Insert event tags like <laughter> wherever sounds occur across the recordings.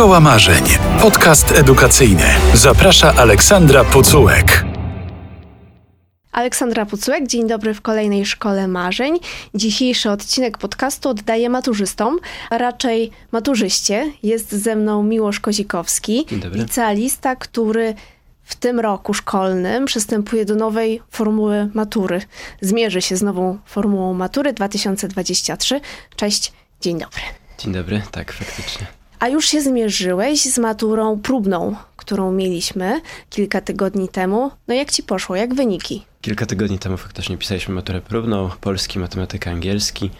Szkoła Marzeń. Podcast edukacyjny. Zaprasza Aleksandra Pucułek. Aleksandra Pucułek, dzień dobry w kolejnej Szkole Marzeń. Dzisiejszy odcinek podcastu oddaję maturzystom, a raczej maturzyście. Jest ze mną Miłosz Kozikowski, licealista, który w tym roku szkolnym przystępuje do nowej formuły matury. Zmierzy się z nową formułą matury 2023. Cześć, dzień dobry. Dzień dobry, tak, faktycznie. A już się zmierzyłeś z maturą próbną, którą mieliśmy kilka tygodni temu. No jak ci poszło? Jak wyniki? Kilka tygodni temu faktycznie pisaliśmy maturę próbną, polski, matematyka, angielski.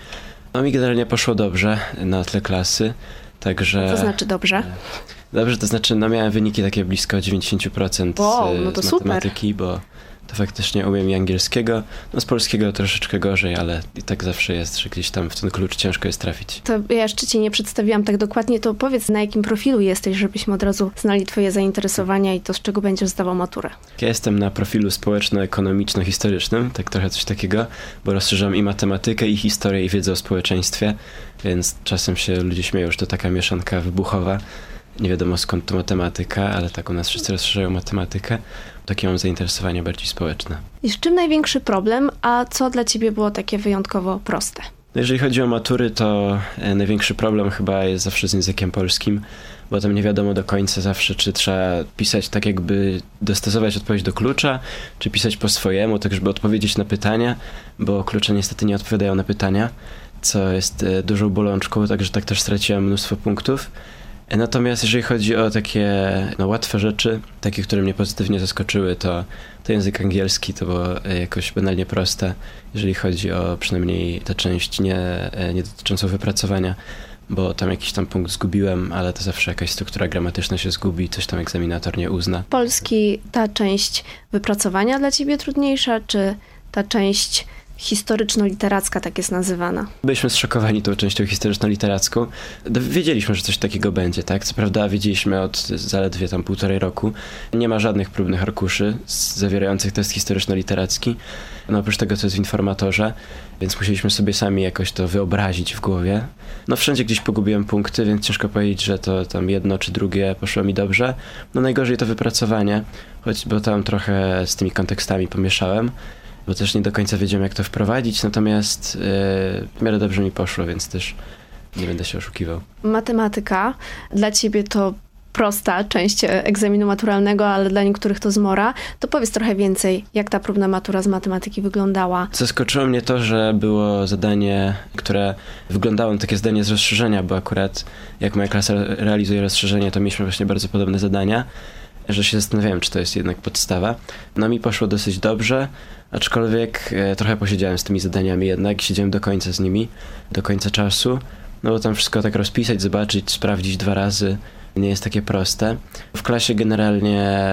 No mi generalnie poszło dobrze na tle klasy, także... To znaczy dobrze? Dobrze, to znaczy no miałem wyniki takie blisko 90% wow, no z matematyki, super. bo to faktycznie umiem i angielskiego. No z polskiego troszeczkę gorzej, ale i tak zawsze jest, że gdzieś tam w ten klucz ciężko jest trafić. To ja jeszcze cię nie przedstawiłam tak dokładnie, to powiedz na jakim profilu jesteś, żebyśmy od razu znali twoje zainteresowania i to z czego będziesz zdawał maturę. Ja jestem na profilu społeczno-ekonomiczno-historycznym, tak trochę coś takiego, bo rozszerzam i matematykę, i historię, i wiedzę o społeczeństwie, więc czasem się ludzie śmieją, że to taka mieszanka wybuchowa. Nie wiadomo skąd to matematyka, ale tak u nas wszyscy rozszerzają matematykę takie mam zainteresowanie bardziej społeczne. I z czym największy problem, a co dla ciebie było takie wyjątkowo proste? Jeżeli chodzi o matury, to e, największy problem chyba jest zawsze z językiem polskim, bo tam nie wiadomo do końca zawsze, czy trzeba pisać tak jakby dostosować odpowiedź do klucza, czy pisać po swojemu, tak żeby odpowiedzieć na pytania, bo klucze niestety nie odpowiadają na pytania, co jest e, dużą bolączką, także tak też straciłem mnóstwo punktów. Natomiast jeżeli chodzi o takie no, łatwe rzeczy, takie, które mnie pozytywnie zaskoczyły, to, to język angielski to było e, jakoś banalnie proste, jeżeli chodzi o przynajmniej tę część nie, e, nie dotyczącą wypracowania, bo tam jakiś tam punkt zgubiłem, ale to zawsze jakaś struktura gramatyczna się zgubi, coś tam egzaminator nie uzna. Polski, ta część wypracowania dla ciebie trudniejsza, czy ta część historyczno-literacka tak jest nazywana. Byliśmy zszokowani tą częścią historyczno-literacką. Wiedzieliśmy, że coś takiego będzie, tak? Co prawda wiedzieliśmy od zaledwie tam półtorej roku. Nie ma żadnych próbnych arkuszy zawierających test historyczno-literacki. No oprócz tego, co jest w informatorze, więc musieliśmy sobie sami jakoś to wyobrazić w głowie. No wszędzie gdzieś pogubiłem punkty, więc ciężko powiedzieć, że to tam jedno czy drugie poszło mi dobrze. No najgorzej to wypracowanie, choć bo tam trochę z tymi kontekstami pomieszałem bo też nie do końca wiedziałem, jak to wprowadzić, natomiast yy, w miarę dobrze mi poszło, więc też nie będę się oszukiwał. Matematyka dla ciebie to prosta część e, egzaminu maturalnego, ale dla niektórych to zmora. To powiedz trochę więcej, jak ta próbna matura z matematyki wyglądała. Zaskoczyło mnie to, że było zadanie, które wyglądało na takie zadanie z rozszerzenia, bo akurat jak moja klasa realizuje rozszerzenie, to mieliśmy właśnie bardzo podobne zadania, że się zastanawiałem, czy to jest jednak podstawa. No mi poszło dosyć dobrze. Aczkolwiek e, trochę posiedziałem z tymi zadaniami jednak, siedziałem do końca z nimi, do końca czasu, no bo tam wszystko tak rozpisać, zobaczyć, sprawdzić dwa razy nie jest takie proste. W klasie generalnie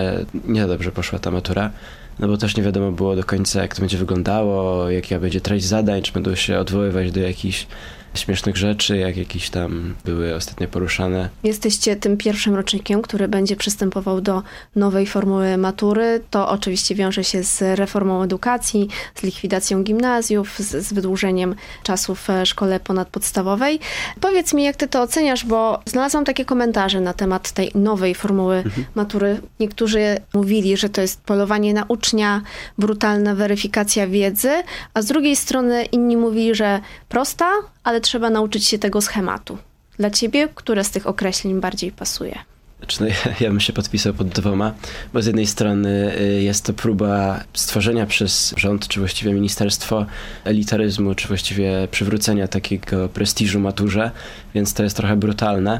nie za dobrze poszła ta matura, no bo też nie wiadomo było do końca jak to będzie wyglądało, jaka będzie treść zadań, czy będą się odwoływać do jakichś śmiesznych rzeczy, jak jakieś tam były ostatnio poruszane. Jesteście tym pierwszym rocznikiem, który będzie przystępował do nowej formuły matury. To oczywiście wiąże się z reformą edukacji, z likwidacją gimnazjów, z, z wydłużeniem czasu w szkole ponadpodstawowej. Powiedz mi, jak ty to oceniasz, bo znalazłam takie komentarze na temat tej nowej formuły mhm. matury. Niektórzy mówili, że to jest polowanie na ucznia, brutalna weryfikacja wiedzy, a z drugiej strony inni mówili, że prosta, ale trzeba nauczyć się tego schematu. Dla ciebie, które z tych określeń bardziej pasuje? Znaczy, no, ja bym się podpisał pod dwoma, bo z jednej strony y, jest to próba stworzenia przez rząd, czy właściwie ministerstwo elitaryzmu, czy właściwie przywrócenia takiego prestiżu maturze, więc to jest trochę brutalne.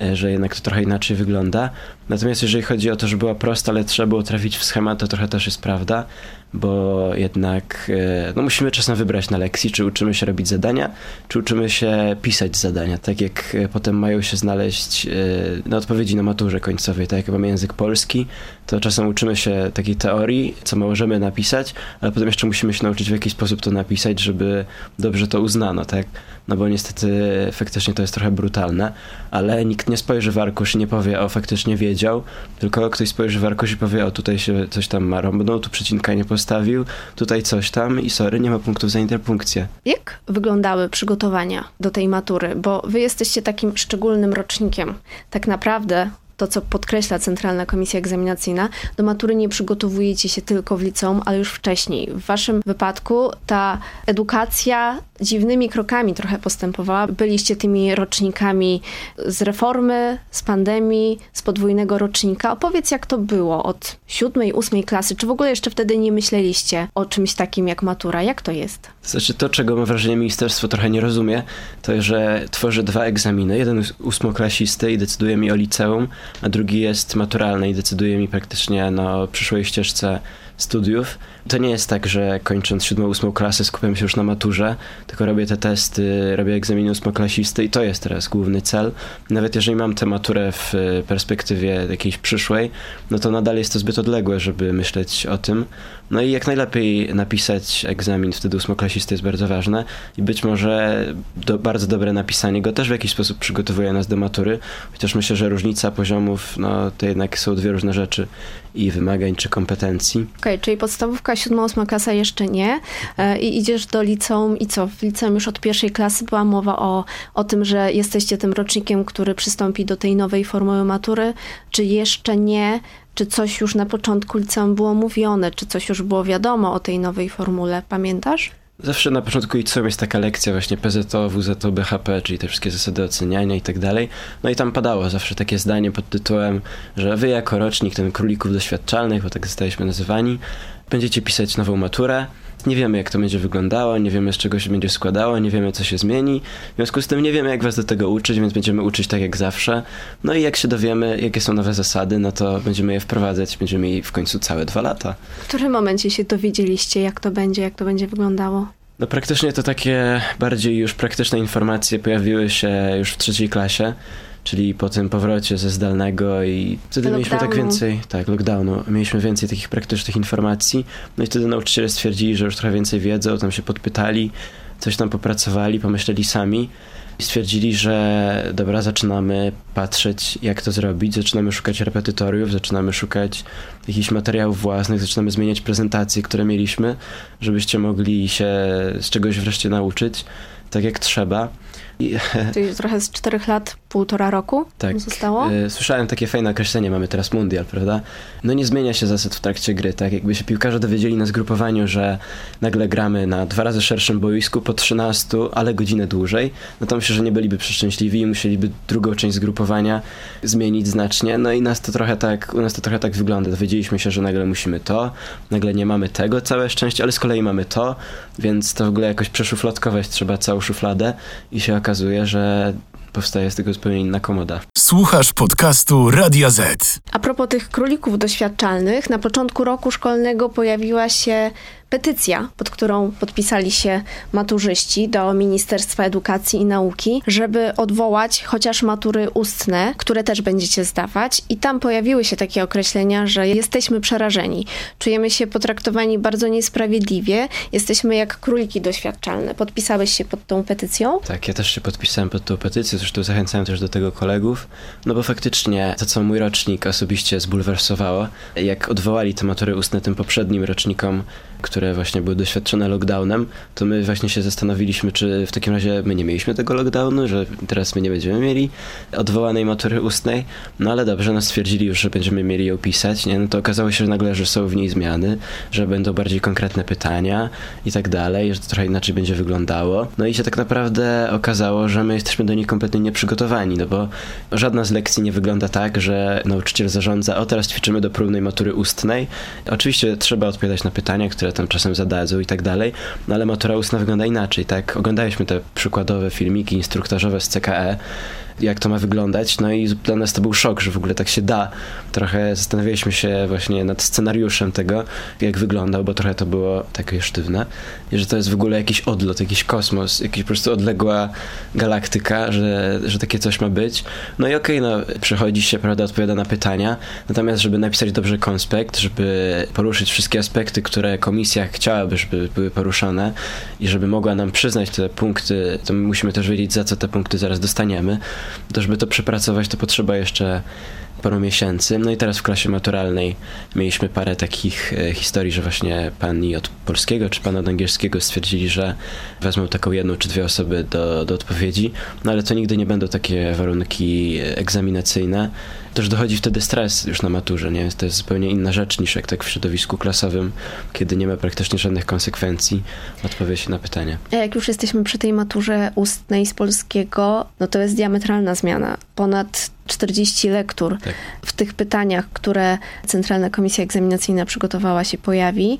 E, że jednak to trochę inaczej wygląda. Natomiast jeżeli chodzi o to, że była prosta, ale trzeba było trafić w schemat, to trochę też jest prawda, bo jednak e, no, musimy czasem wybrać na lekcji, czy uczymy się robić zadania, czy uczymy się pisać zadania, tak jak e, potem mają się znaleźć na odpowiedzi na maturze końcowej, tak jak mamy język polski, to czasem uczymy się takiej teorii, co możemy napisać, ale potem jeszcze musimy się nauczyć w jaki sposób to napisać, żeby dobrze to uznano, tak? No bo niestety faktycznie to jest trochę brutalne, ale nikt nie spojrzy w arkusz i nie powie, o faktycznie wiedział, tylko ktoś spojrzy w arkusz i powie, o tutaj się coś tam marąbnął, tu przecinka nie postawił, tutaj coś tam i sorry, nie ma punktów za interpunkcję. Jak wyglądały przygotowania do tej matury? Bo wy jesteście takim szczególnym rocznikiem. Tak naprawdę to, co podkreśla Centralna Komisja Egzaminacyjna, do matury nie przygotowujecie się tylko w liceum, ale już wcześniej. W waszym wypadku ta edukacja dziwnymi krokami trochę postępowała. Byliście tymi rocznikami z reformy, z pandemii, z podwójnego rocznika. Opowiedz, jak to było od siódmej, ósmej klasy. Czy w ogóle jeszcze wtedy nie myśleliście o czymś takim jak matura? Jak to jest? Znaczy to, czego mam wrażenie ministerstwo trochę nie rozumie, to że tworzy dwa egzaminy. Jeden ósmoklasisty i decyduje mi o liceum, a drugi jest maturalny i decyduje mi praktycznie no, przyszłej ścieżce studiów. To nie jest tak, że kończąc siódmą, ósmą klasę skupiam się już na maturze, tylko robię te testy, robię egzaminy ósmoklasisty i to jest teraz główny cel. Nawet jeżeli mam tę maturę w perspektywie jakiejś przyszłej, no to nadal jest to zbyt odległe, żeby myśleć o tym. No i jak najlepiej napisać egzamin wtedy ósmoklasisty jest bardzo ważne i być może do, bardzo dobre napisanie go też w jakiś sposób przygotowuje nas do matury, chociaż myślę, że różnica poziomów, no to jednak są dwie różne rzeczy i wymagań czy kompetencji. Okej, okay, czyli podstawówka, siódma, ósma klasa jeszcze nie e, i idziesz do liceum i co? W liceum już od pierwszej klasy była mowa o, o tym, że jesteście tym rocznikiem, który przystąpi do tej nowej formuły matury, czy jeszcze nie? Czy coś już na początku liceum było mówione? Czy coś już było wiadomo o tej nowej formule? Pamiętasz? Zawsze na początku liceum jest taka lekcja właśnie PZO, WZO, BHP, czyli te wszystkie zasady oceniania i tak dalej. No i tam padało zawsze takie zdanie pod tytułem, że wy jako rocznik ten królików doświadczalnych, bo tak zostaliśmy nazywani, będziecie pisać nową maturę. Nie wiemy, jak to będzie wyglądało, nie wiemy, z czego się będzie składało, nie wiemy, co się zmieni. W związku z tym nie wiemy, jak was do tego uczyć, więc będziemy uczyć tak jak zawsze. No i jak się dowiemy, jakie są nowe zasady, no to będziemy je wprowadzać. Będziemy mieli w końcu całe dwa lata. W którym momencie się dowiedzieliście, jak to będzie, jak to będzie wyglądało? No praktycznie to takie bardziej już praktyczne informacje pojawiły się już w trzeciej klasie czyli po tym powrocie ze zdalnego i wtedy mieliśmy tak więcej, tak, lockdownu, mieliśmy więcej takich praktycznych informacji, no i wtedy nauczyciele stwierdzili, że już trochę więcej wiedzą, tam się podpytali, coś tam popracowali, pomyśleli sami i stwierdzili, że dobra, zaczynamy patrzeć, jak to zrobić, zaczynamy szukać repetytoriów, zaczynamy szukać jakichś materiałów własnych, zaczynamy zmieniać prezentacje, które mieliśmy, żebyście mogli się z czegoś wreszcie nauczyć, tak jak trzeba. I... <laughs> Czyli trochę z czterech lat, półtora roku tak. zostało? E, słyszałem takie fajne określenie, mamy teraz mundial, prawda? No nie zmienia się zasad w trakcie gry, tak? Jakby się piłkarze dowiedzieli na zgrupowaniu, że nagle gramy na dwa razy szerszym boisku po 13, ale godzinę dłużej, no to myślę, że nie byliby przeszczęśliwi i musieliby drugą część zgrupowania zmienić znacznie. No i nas to trochę tak, u nas to trochę tak wygląda. Dowiedzieliśmy się, że nagle musimy to, nagle nie mamy tego, całe szczęście, ale z kolei mamy to, więc to w ogóle jakoś przeszufladkować trzeba całą szufladę i się okazuje, że powstaje z tego zupełnie inna komoda. Słuchasz podcastu Radia Z. A propos tych królików doświadczalnych, na początku roku szkolnego pojawiła się petycja, pod którą podpisali się maturzyści do Ministerstwa Edukacji i Nauki, żeby odwołać chociaż matury ustne, które też będziecie zdawać. I tam pojawiły się takie określenia, że jesteśmy przerażeni. Czujemy się potraktowani bardzo niesprawiedliwie. Jesteśmy jak króliki doświadczalne. Podpisałeś się pod tą petycją? Tak, ja też się podpisałem pod tą petycję, zresztą zachęcałem też do tego kolegów, no bo faktycznie to, co mój rocznik osobiście zbulwersowało, jak odwołali te matury ustne tym poprzednim rocznikom, które właśnie były doświadczone lockdownem, to my właśnie się zastanowiliśmy, czy w takim razie my nie mieliśmy tego lockdownu, że teraz my nie będziemy mieli odwołanej matury ustnej, no ale dobrze, no stwierdzili już, że będziemy mieli ją pisać, nie? No to okazało się że nagle, że są w niej zmiany, że będą bardziej konkretne pytania i tak dalej, że to trochę inaczej będzie wyglądało. No i się tak naprawdę okazało, że my jesteśmy do niej kompletnie nieprzygotowani, no bo żadna z lekcji nie wygląda tak, że nauczyciel zarządza, o teraz ćwiczymy do próbnej matury ustnej. Oczywiście trzeba odpowiadać na pytania, które tam czasem zadadzą i tak dalej, no ale matura ustna wygląda inaczej, tak? Oglądaliśmy te przykładowe filmiki instruktażowe z CKE, jak to ma wyglądać. No i dla nas to był szok, że w ogóle tak się da. Trochę zastanawialiśmy się właśnie nad scenariuszem tego, jak wyglądał, bo trochę to było takie sztywne. I że to jest w ogóle jakiś odlot, jakiś kosmos, jakiś po prostu odległa galaktyka, że, że takie coś ma być. No i okej, okay, no przychodzi się, prawda, odpowiada na pytania. Natomiast, żeby napisać dobrze konspekt, żeby poruszyć wszystkie aspekty, które komisja chciałaby, żeby były poruszane i żeby mogła nam przyznać te punkty, to my musimy też wiedzieć, za co te punkty zaraz dostaniemy to żeby to przepracować, to potrzeba jeszcze paru miesięcy. No i teraz w klasie maturalnej mieliśmy parę takich e, historii, że właśnie pani od polskiego czy pan od angielskiego stwierdzili, że wezmą taką jedną czy dwie osoby do, do odpowiedzi, no ale to nigdy nie będą takie warunki egzaminacyjne. Też dochodzi wtedy stres już na maturze, nie? To jest zupełnie inna rzecz niż jak tak w środowisku klasowym, kiedy nie ma praktycznie żadnych konsekwencji odpowiedzi na pytanie. A jak już jesteśmy przy tej maturze ustnej z polskiego, no to jest diametralna zmiana. Ponad 40 lektur Tak. w tych pytaniach, które Centralna Komisja Egzaminacyjna przygotowała się pojawi.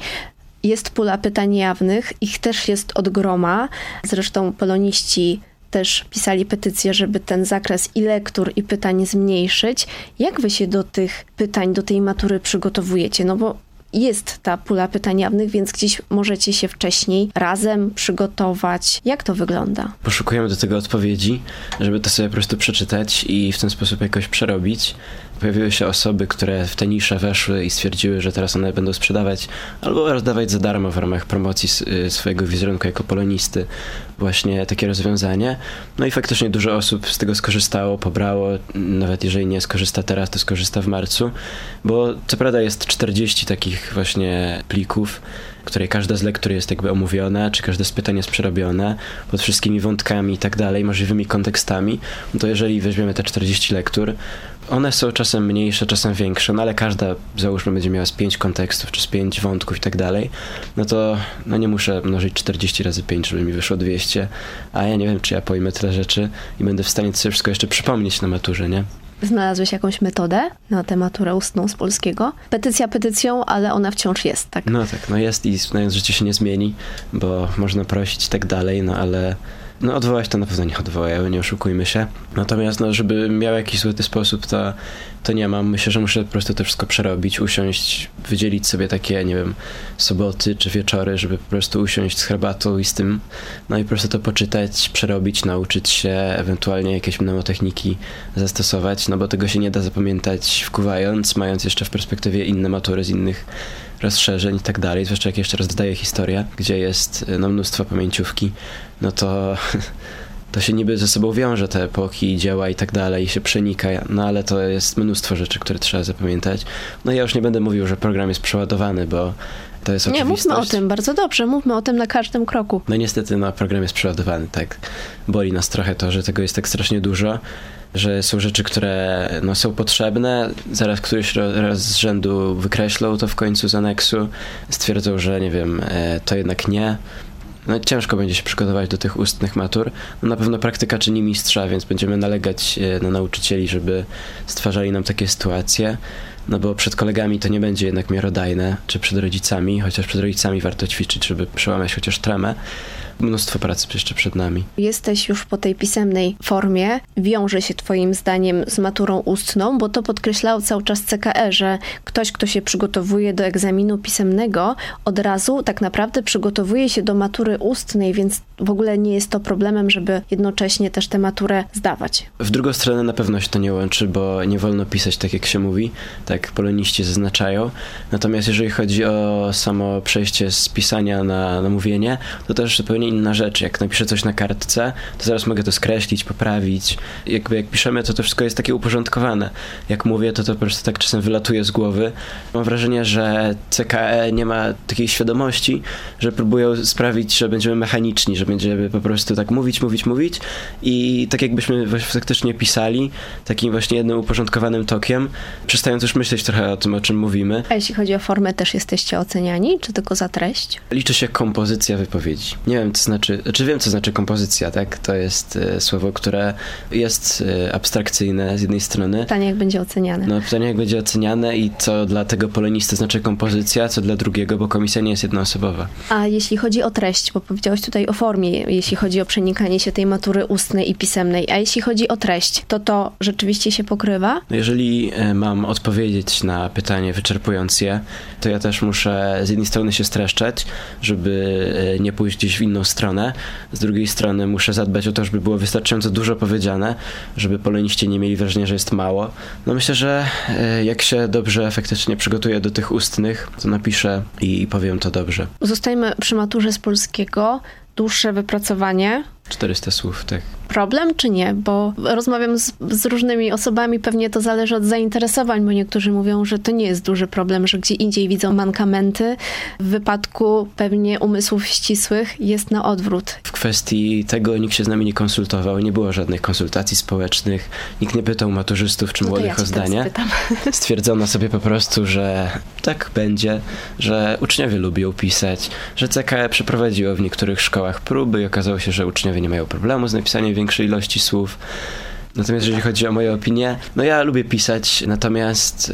Jest pula pytań jawnych, ich też jest od groma. Zresztą poloniści też pisali petycję, żeby ten zakres i lektur, i pytań zmniejszyć. Jak wy się do tych pytań, do tej matury przygotowujecie? No bo jest ta pula pytań jawnych, więc gdzieś możecie się wcześniej razem przygotować. Jak to wygląda? Poszukujemy do tego odpowiedzi, żeby to sobie po prostu przeczytać i w ten sposób jakoś przerobić. Pojawiły się osoby, które w te nisze weszły i stwierdziły, że teraz one będą sprzedawać albo rozdawać za darmo w ramach promocji y, swojego wizerunku jako polonisty właśnie takie rozwiązanie. No i faktycznie dużo osób z tego skorzystało, pobrało, nawet jeżeli nie skorzysta teraz, to skorzysta w marcu, bo co prawda jest 40 takich właśnie plików, której każda z lektur jest jakby omówiona, czy każde z pytań jest przerobione, pod wszystkimi wątkami i tak dalej, możliwymi kontekstami, no to jeżeli weźmiemy te 40 lektur, one są czasem mniejsze, czasem większe, no ale każda, załóżmy, będzie miała z 5 kontekstów, czy z 5 wątków i tak dalej, no to no nie muszę mnożyć 40 razy 5, żeby mi wyszło 200, a ja nie wiem, czy ja pojmę tyle rzeczy i będę w stanie to sobie wszystko jeszcze przypomnieć na maturze, nie? Znalazłeś jakąś metodę na tę maturę ustną z polskiego? Petycja petycją, ale ona wciąż jest, tak? No tak, no jest i znając życie się nie zmieni, bo można prosić i tak dalej, no ale no odwołać to na pewno nie odwołają, nie oszukujmy się. Natomiast no, żeby miał jakiś złoty sposób, to, to nie mam. Myślę, że muszę po prostu to wszystko przerobić, usiąść, wydzielić sobie takie, nie wiem, soboty czy wieczory, żeby po prostu usiąść z herbatą i z tym, no i po prostu to poczytać, przerobić, nauczyć się, ewentualnie jakieś mnemotechniki zastosować, no bo tego się nie da zapamiętać wkuwając, mając jeszcze w perspektywie inne matury z innych rozszerzeń i tak dalej, zwłaszcza jak jeszcze raz dodaję historię, gdzie jest no, mnóstwo pamięciówki, no to to się niby ze sobą wiąże te epoki, dzieła i tak dalej i się przenika, no ale to jest mnóstwo rzeczy, które trzeba zapamiętać. No ja już nie będę mówił, że program jest przeładowany, bo to jest Nie, mówmy o tym, bardzo dobrze, mówmy o tym na każdym kroku. No niestety, no program jest przeładowany, tak. Boli nas trochę to, że tego jest tak strasznie dużo, że są rzeczy, które no, są potrzebne, zaraz któryś raz z rzędu wykreślą to w końcu z aneksu, stwierdzą, że nie wiem, e, to jednak nie. No ciężko będzie się przygotować do tych ustnych matur. No, na pewno praktyka czyni mistrza, więc będziemy nalegać e, na nauczycieli, żeby stwarzali nam takie sytuacje. No bo przed kolegami to nie będzie jednak miarodajne, czy przed rodzicami, chociaż przed rodzicami warto ćwiczyć, żeby przełamać chociaż tremę. Mnóstwo pracy jeszcze przed nami. Jesteś już po tej pisemnej formie, wiąże się Twoim zdaniem z maturą ustną, bo to podkreślał cały czas CKE, że ktoś, kto się przygotowuje do egzaminu pisemnego, od razu tak naprawdę przygotowuje się do matury ustnej, więc w ogóle nie jest to problemem, żeby jednocześnie też tę maturę zdawać. W drugą stronę na pewno się to nie łączy, bo nie wolno pisać tak, jak się mówi, tak poloniści zaznaczają. Natomiast jeżeli chodzi o samo przejście z pisania na, na mówienie, to też zupełnie inna rzecz. Jak napiszę coś na kartce, to zaraz mogę to skreślić, poprawić. Jakby jak piszemy, to to wszystko jest takie uporządkowane. Jak mówię, to to po prostu tak czasem wylatuje z głowy. Mam wrażenie, że CKE nie ma takiej świadomości, że próbują sprawić, że będziemy mechaniczni, że będziemy po prostu tak mówić, mówić, mówić i tak jakbyśmy faktycznie pisali takim właśnie jednym uporządkowanym tokiem, przestając już myśleć trochę o tym, o czym mówimy. A jeśli chodzi o formę, też jesteście oceniani, czy tylko za treść? Liczy się kompozycja wypowiedzi. Nie wiem, co znaczy, czy wiem, co znaczy kompozycja, tak? To jest e, słowo, które jest e, abstrakcyjne z jednej strony. Pytanie, jak będzie oceniane. No pytanie, jak będzie oceniane i co dla tego polonisty znaczy kompozycja, co dla drugiego, bo komisja nie jest jednoosobowa. A jeśli chodzi o treść, bo powiedziałeś tutaj o formie, jeśli chodzi o przenikanie się tej matury ustnej i pisemnej, a jeśli chodzi o treść, to to rzeczywiście się pokrywa? Jeżeli e, mam odpowiedzieć na pytanie, wyczerpując je, to ja też muszę z jednej strony się streszczać, żeby nie pójść gdzieś w inną stronę, z drugiej strony muszę zadbać o to, żeby było wystarczająco dużo powiedziane, żeby poloniści nie mieli wrażenia, że jest mało. No myślę, że e, jak się dobrze faktycznie przygotuję do tych ustnych, to napiszę i powiem to dobrze. Zostajmy przy maturze z polskiego. Dłuższe wypracowanie, 400 słów, tak. Problem czy nie? Bo rozmawiam z, z, różnymi osobami, pewnie to zależy od zainteresowań, bo niektórzy mówią, że to nie jest duży problem, że gdzie indziej widzą mankamenty. W wypadku pewnie umysłów ścisłych jest na odwrót. W kwestii tego nikt się z nami nie konsultował, nie było żadnych konsultacji społecznych, nikt nie pytał maturzystów czy No młodych ja o zdanie. <laughs> Stwierdzono sobie po prostu, że tak będzie, że uczniowie lubią pisać, że CKE przeprowadziło w niektórych szkołach próby i okazało się, że uczniowie nie mają problemu z napisaniem większej ilości słów. Natomiast jeżeli chodzi o moje opinie, no ja lubię pisać, natomiast y,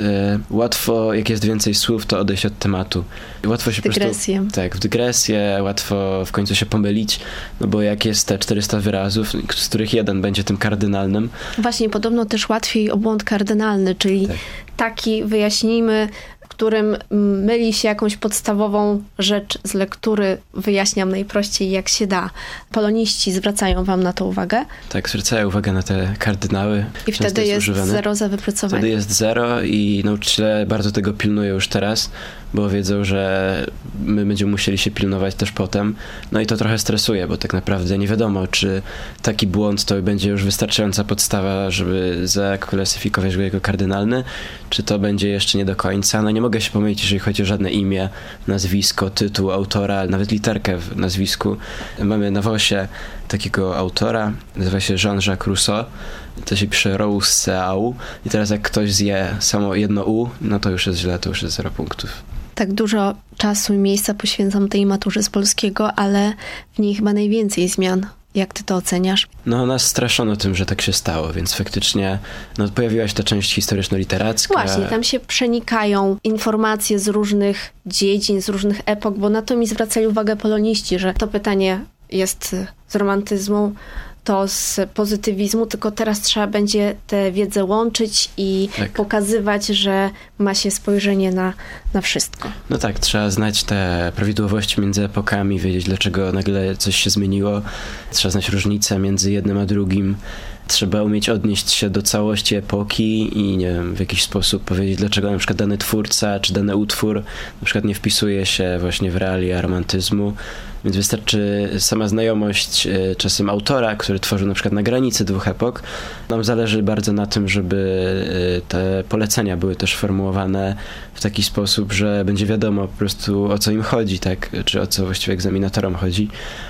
łatwo, jak jest więcej słów, to odejść od tematu. Łatwo się Dygresję. po prostu... Tak, w dygresję, łatwo w końcu się pomylić, no bo jak jest te 400 wyrazów, z których jeden będzie tym kardynalnym. Właśnie, podobno też łatwiej o błąd kardynalny, czyli tak. taki, wyjaśnijmy, którym myli się jakąś podstawową rzecz z lektury, wyjaśniam najprościej jak się da. Poloniści zwracają wam na to uwagę? Tak, zwracają uwagę na te kardynały. I wtedy jest, jest zero za wypracowanie. Wtedy jest zero i nauczyciele bardzo tego pilnują już teraz, bo wiedzą, że my będziemy musieli się pilnować też potem. No i to trochę stresuje, bo tak naprawdę nie wiadomo, czy taki błąd to będzie już wystarczająca podstawa, żeby zaklasyfikować go jako kardynalny, czy to będzie jeszcze nie do końca. No nie mogę się pomylić, jeżeli chodzi o żadne imię, nazwisko, tytuł autora, nawet literkę w nazwisku. Mamy na WOSie takiego autora, nazywa się Jean-Jacques Rousseau, to się pisze Rousseau i teraz jak ktoś zje samo jedno U, no to już jest źle, to już jest zero punktów tak dużo czasu i miejsca poświęcam tej maturze z polskiego, ale w niej chyba najwięcej zmian. Jak ty to oceniasz? No, nas straszono tym, że tak się stało, więc faktycznie no, pojawiła się ta część historyczno-literacka. Właśnie, tam się przenikają informacje z różnych dziedzin, z różnych epok, bo na to mi zwracali uwagę poloniści, że to pytanie jest z romantyzmu, to z pozytywizmu, tylko teraz trzeba będzie tę wiedzę łączyć i tak. pokazywać, że ma się spojrzenie na, na wszystko. No tak, trzeba znać te prawidłowości między epokami, wiedzieć dlaczego nagle coś się zmieniło, trzeba znać różnicę między jednym a drugim. Trzeba umieć odnieść się do całości epoki i nie wiem, w jakiś sposób powiedzieć, dlaczego na przykład dany twórca czy dany utwór na przykład nie wpisuje się właśnie w realia romantyzmu. Więc wystarczy sama znajomość e, czasem autora, który tworzył na przykład na granicy dwóch epok. Nam zależy bardzo na tym, żeby e, te polecenia były też formułowane w taki sposób, że będzie wiadomo po prostu o co im chodzi, tak? Czy o co właściwie egzaminatorom chodzi.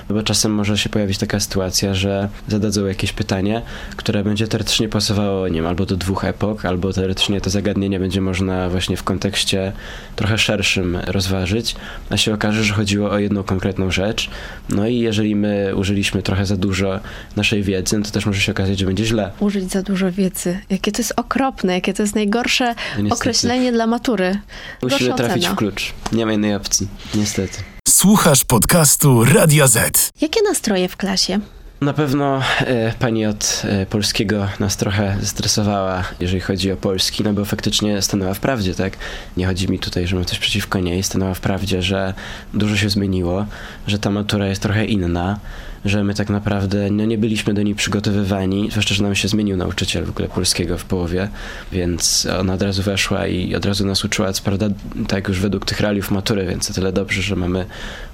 No bo czasem może się pojawić taka sytuacja, że zadadzą jakieś pytanie, które będzie teoretycznie pasowało, nie wiem, albo do dwóch epok, albo teoretycznie to zagadnienie będzie można właśnie w kontekście trochę szerszym rozważyć, a się okaże, że chodziło o jedną konkretną rzecz. No i jeżeli my użyliśmy trochę za dużo naszej wiedzy, no to też może się okazać, że będzie źle. Użyć za dużo wiedzy. Jakie to jest okropne, jakie to jest najgorsze no określenie dla matury. Musimy trafić w klucz. Nie ma innej opcji, niestety. Słuchasz podcastu Radio Z. Jakie nastroje w klasie? Na pewno e, pani od e, polskiego nas trochę zestresowała, jeżeli chodzi o polski, no bo faktycznie stanęła w prawdzie, tak? Nie chodzi mi tutaj, że mam coś przeciwko niej, stanęła w prawdzie, że dużo się zmieniło, że ta matura jest trochę inna, że my tak naprawdę no, nie byliśmy do niej przygotowywani, zwłaszcza, że nam się zmienił nauczyciel w ogóle polskiego w połowie, więc ona od razu weszła i od razu nas uczyła, co prawda tak już według tych realiów matury, więc o tyle dobrze, że mamy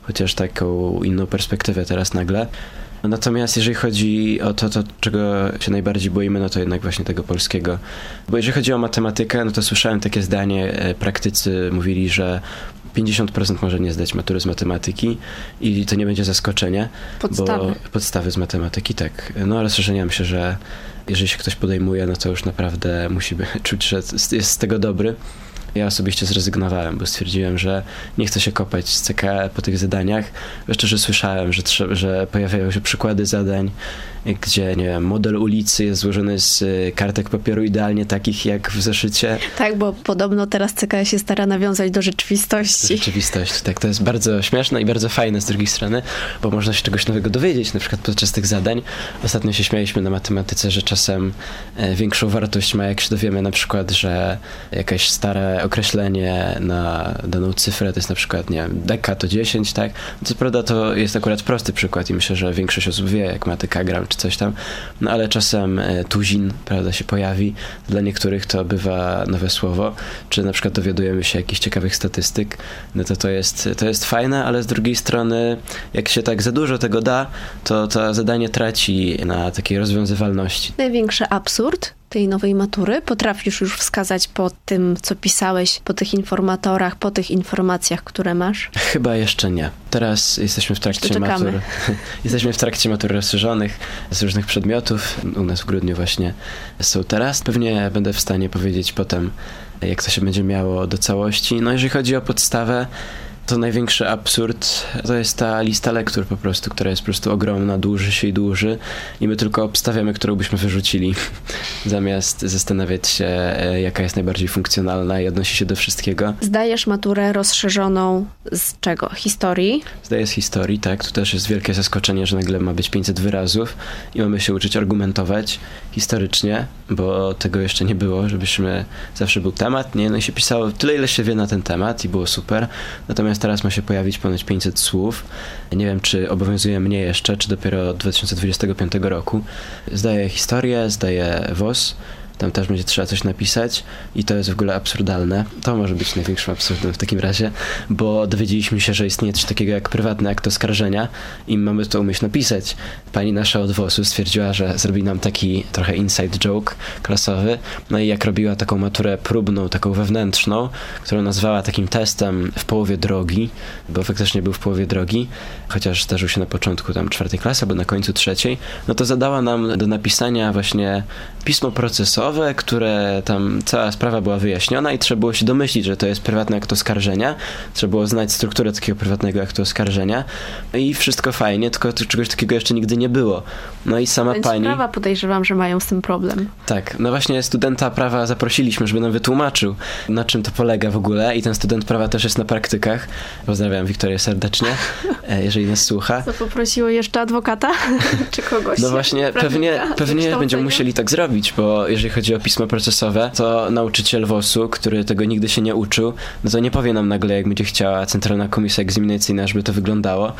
chociaż taką inną perspektywę teraz nagle. Natomiast jeżeli chodzi o to, to, czego się najbardziej boimy, no to jednak właśnie tego polskiego. Bo jeżeli chodzi o matematykę, no to słyszałem takie zdanie, e, praktycy mówili, że 50% może nie zdać matury z matematyki i to nie będzie zaskoczenie. Podstawy. Bo podstawy z matematyki, tak. No ale rozszerzenia się, że jeżeli się ktoś podejmuje, no to już naprawdę musi <laughs> czuć, że jest z tego dobry. Ja osobiście zrezygnowałem, bo stwierdziłem, że nie chcę się kopać z CKE po tych zadaniach. Jeszcze, że słyszałem, że, że pojawiają się przykłady zadań, gdzie, nie wiem, model ulicy jest złożony z y, kartek papieru idealnie takich jak w zeszycie. Tak, bo podobno teraz CKE się stara nawiązać do rzeczywistości. Rzeczywistość, tak. To jest bardzo śmieszne i bardzo fajne z drugiej strony, bo można się czegoś nowego dowiedzieć, na przykład podczas tych zadań. Ostatnio się śmialiśmy na matematyce, że czasem e, większą wartość ma, jak się dowiemy na przykład, że jakaś stare określenie na daną cyfrę to jest na przykład, nie wiem, deka to 10, tak? Co prawda to jest akurat prosty przykład i myślę, że większość osób wie, jak ma dekagram czy coś tam, no ale czasem e, tuzin, prawda, się pojawi. Dla niektórych to bywa nowe słowo, czy na przykład dowiadujemy się jakichś ciekawych statystyk, no to to jest, to jest fajne, ale z drugiej strony, jak się tak za dużo tego da, to to zadanie traci na takiej rozwiązywalności. Największy absurd tej nowej matury potrafisz już wskazać po tym, co pisałeś, po tych informatorach, po tych informacjach, które masz? Chyba jeszcze nie. Teraz jesteśmy w trakcie matur. <laughs> jesteśmy w trakcie matur rozszerzonych z różnych przedmiotów. U nas w grudniu właśnie są teraz. Pewnie będę w stanie powiedzieć potem, jak to się będzie miało do całości. No jeżeli chodzi o podstawę, to największy absurd to jest ta lista lektur po prostu, która jest po prostu ogromna, dłuży się i dłuży i my tylko obstawiamy, którą byśmy wyrzucili, <laughs> zamiast zastanawiać się, e, jaka jest najbardziej funkcjonalna i odnosi się do wszystkiego. Zdajesz maturę rozszerzoną z czego? Historii? Zdaję z historii, tak, tu też jest wielkie zaskoczenie, że nagle ma być 500 wyrazów i mamy się uczyć argumentować historycznie, bo tego jeszcze nie było, żebyśmy, zawsze był temat, nie, no i się pisało tyle, ile się wie na ten temat i było super, natomiast teraz ma się pojawić ponad 500 słów, nie wiem, czy obowiązuje mnie jeszcze, czy dopiero od 2025 roku. Zdaję historię, zdaję WOS, tam też będzie trzeba coś napisać i to jest w ogóle absurdalne. To może być największym absurdem w takim razie, bo dowiedzieliśmy się, że istnieje coś takiego jak prywatny akt oskarżenia i mamy to umieć napisać. Pani nasza od WOS-u stwierdziła, że zrobi nam taki trochę inside joke klasowy, no i jak robiła taką maturę próbną, taką wewnętrzną, którą nazwała takim testem w połowie drogi, bo faktycznie był w połowie drogi, chociaż zdarzył się na początku tam czwartej klasy, albo na końcu trzeciej, no to zadała nam do napisania właśnie pismo procesowe, które tam cała sprawa była wyjaśniona i trzeba było się domyślić, że to jest prywatny akt oskarżenia. Trzeba było znać strukturę takiego prywatnego aktu oskarżenia i wszystko fajnie, tylko czegoś takiego jeszcze nigdy nie było. No i sama Więc pani... prawa podejrzewam, że mają z tym problem. Tak, no właśnie studenta prawa zaprosiliśmy, żeby nam wytłumaczył, na czym to polega w ogóle i ten student prawa też jest na praktykach. Pozdrawiam Wiktorię serdecznie, e, jeżeli nas słucha. Co poprosiło jeszcze adwokata? <laughs> Czy kogoś? No właśnie, pewnie, pewnie będziemy musieli tak zrobić, bo jeżeli chodzi o pismo procesowe, to nauczyciel WOS-u, który tego nigdy się nie uczył, no to nie powie nam nagle, jak będzie chciała Centralna Komisja Egzaminacyjna, żeby to wyglądało,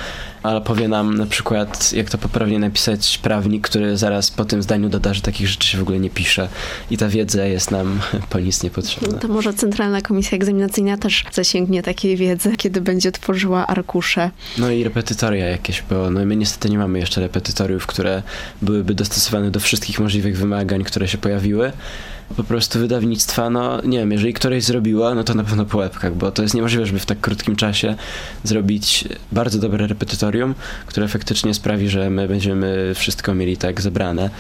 ale powie nam na przykład, jak to poprawnie napisać prawnik, który zaraz po tym zdaniu doda, że takich rzeczy się w ogóle nie pisze i ta wiedza jest nam <laughs> po nic niepotrzebna. To może Centralna Komisja Egzaminacyjna też zasięgnie takiej wiedzy, kiedy będzie tworzyła arkusze. No i repetytoria jakieś, bo no my niestety nie mamy jeszcze repetytoriów, które byłyby dostosowane do wszystkich możliwych wymagań, które się pojawiły. habe. Po prostu wydawnictwa, no nie wiem, jeżeli któreś zrobiło, no to na pewno po łebkach, bo to jest niemożliwe, żeby w tak krótkim czasie zrobić bardzo dobre repetytorium, które faktycznie sprawi, że my będziemy wszystko mieli tak zebrane.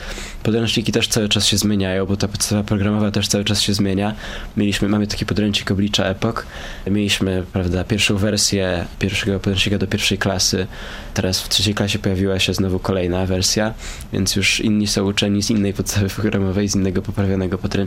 Podręczniki też cały czas się zmieniają, bo ta podstawa programowa też cały czas się zmienia. Mieliśmy, mamy taki podręcznik oblicza epok. Mieliśmy, prawda, pierwszą wersję pierwszego podręcznika do pierwszej klasy. Teraz w trzeciej klasie pojawiła się znowu kolejna wersja, więc już inni są uczeni z innej podstawy programowej, z innego poprawionego podręcznika.